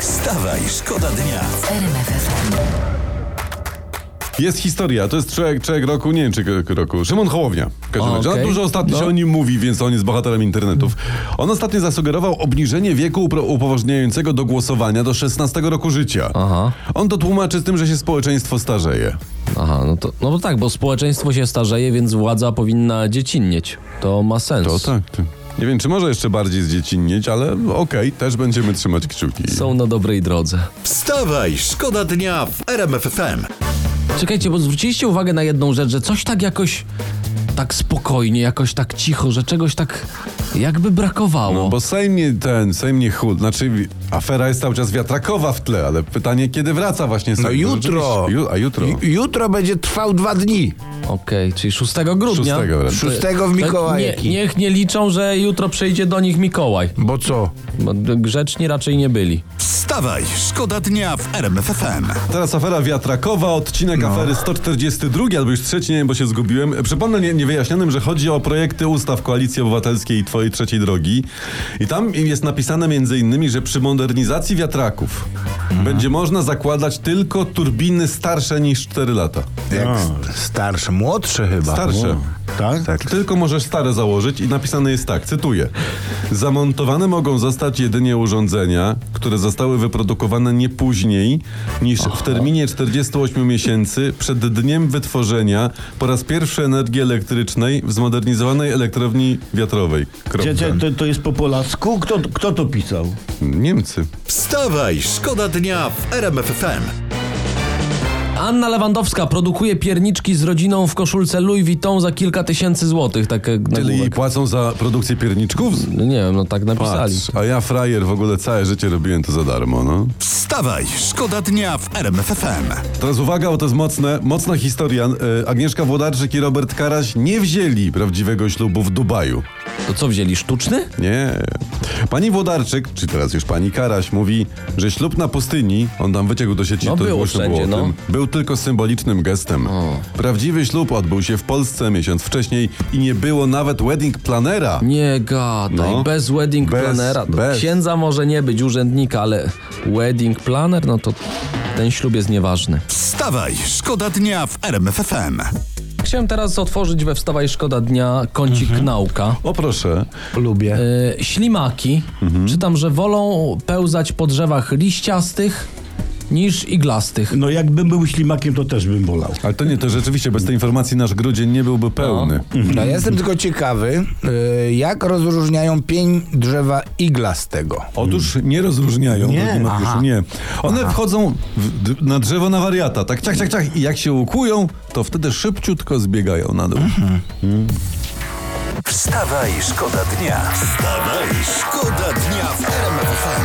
Wstawaj, szkoda dnia. Jest historia, to jest człowiek, człowiek roku, nie wiem czy roku, Szymon Hołownia. W każdym O, razie. okej. No, dużo ostatnio No. się o nim mówi, więc on jest bohaterem internetów. On ostatnio zasugerował obniżenie wieku upro- upoważniającego do głosowania do 16 roku życia. Aha. On to tłumaczy z tym, że się społeczeństwo starzeje. Aha, no to, no to tak, bo społeczeństwo się starzeje, więc władza powinna dziecinnieć. To ma sens. To tak. Ty. Nie wiem, czy może jeszcze bardziej zdziecinnieć, ale okej, też będziemy trzymać kciuki. Są na dobrej drodze. Wstawaj, szkoda dnia w RMF FM. Czekajcie, bo zwróciliście uwagę na jedną rzecz, że coś tak jakoś tak spokojnie, jakoś tak cicho, że czegoś tak jakby brakowało. No bo Sejm nie ten, Sejm nie chud. Znaczy afera jest cały czas wiatrakowa w tle, ale pytanie kiedy wraca właśnie Sejm? No To jutro. Ju, a jutro? Ju- Jutro będzie trwał dwa dni. Okej, czyli 6 grudnia. 6 wręcz. Szóstego w To Mikołajki. Nie, niech nie liczą, że jutro przyjdzie do nich Mikołaj. Bo co? Bo grzeczni raczej nie byli. Wstawaj, szkoda dnia w RMF FM. Teraz afera wiatrakowa, odcinek No. afery 142, albo już trzeci, nie wiem, bo się zgubiłem. Przypomnę nie, niewyjaśnionym, że chodzi o projekty ustaw Koalicji Obywatelskiej i Twojej Trzeciej Drogi. I tam jest napisane między innymi, że przy modernizacji wiatraków Mhm. będzie można zakładać tylko turbiny starsze niż 4 lata. Jak starsze, młodsze chyba. Starsze. Tak? tak. Tylko możesz stare założyć i napisane jest tak, cytuję. Zamontowane mogą zostać jedynie urządzenia, które zostały wyprodukowane nie później niż w terminie 48 miesięcy przed dniem wytworzenia po raz pierwszy energii elektrycznej w zmodernizowanej elektrowni wiatrowej. Kropka. Cie, cie, to, to jest po polsku? Kto, kto to pisał? Niemcy. Wstawaj, szkoda dnia w RMF FM. Anna Lewandowska produkuje pierniczki z rodziną w koszulce Louis Vuitton za kilka tysięcy złotych. Tak Czyli płacą za produkcję pierniczków? No nie wiem, no tak napisali. Patrz, a ja frajer w ogóle całe życie robiłem to za darmo, no. Wstawaj, szkoda dnia w RMF FM. Teraz uwaga, bo to jest mocne, mocna historia. E, Agnieszka Włodarczyk i Robert Karaś nie wzięli prawdziwego ślubu w Dubaju. To co wzięli? Sztuczny? Nie. Pani Włodarczyk, czy teraz już pani Karaś, mówi, że ślub na pustyni, on tam wyciągł do sieci, No to było wszędzie, było no. tym, był tylko symbolicznym gestem. Prawdziwy ślub odbył się w Polsce miesiąc wcześniej i nie było nawet wedding planera. Nie gadaj, No. bez wedding Bez, planera. No, bez. Księdza może nie być, urzędnika, ale wedding planner, no to ten ślub jest nieważny. Wstawaj, szkoda dnia w RMF FM. Chciałem teraz otworzyć we Wstawaj Szkoda Dnia kącik Mhm. nauka. O proszę. Lubię. E, ślimaki, Mhm. czytam, że wolą pełzać po drzewach liściastych niż iglastych. No jakbym był ślimakiem, to też bym wolał. Ale to nie, to rzeczywiście bez tej informacji nasz grudzień nie byłby pełny. No, ja jestem tylko ciekawy, y, jak rozróżniają pień drzewa iglastego. Otóż nie rozróżniają, Nie. drogi Mariuszu, Aha. nie. One wchodzą w, na drzewo na wariata, tak ciach, ciach, ciach i jak się ukują, to wtedy szybciutko zbiegają na dół. Wstawaj, szkoda dnia. Wstawaj, szkoda dnia w RMF.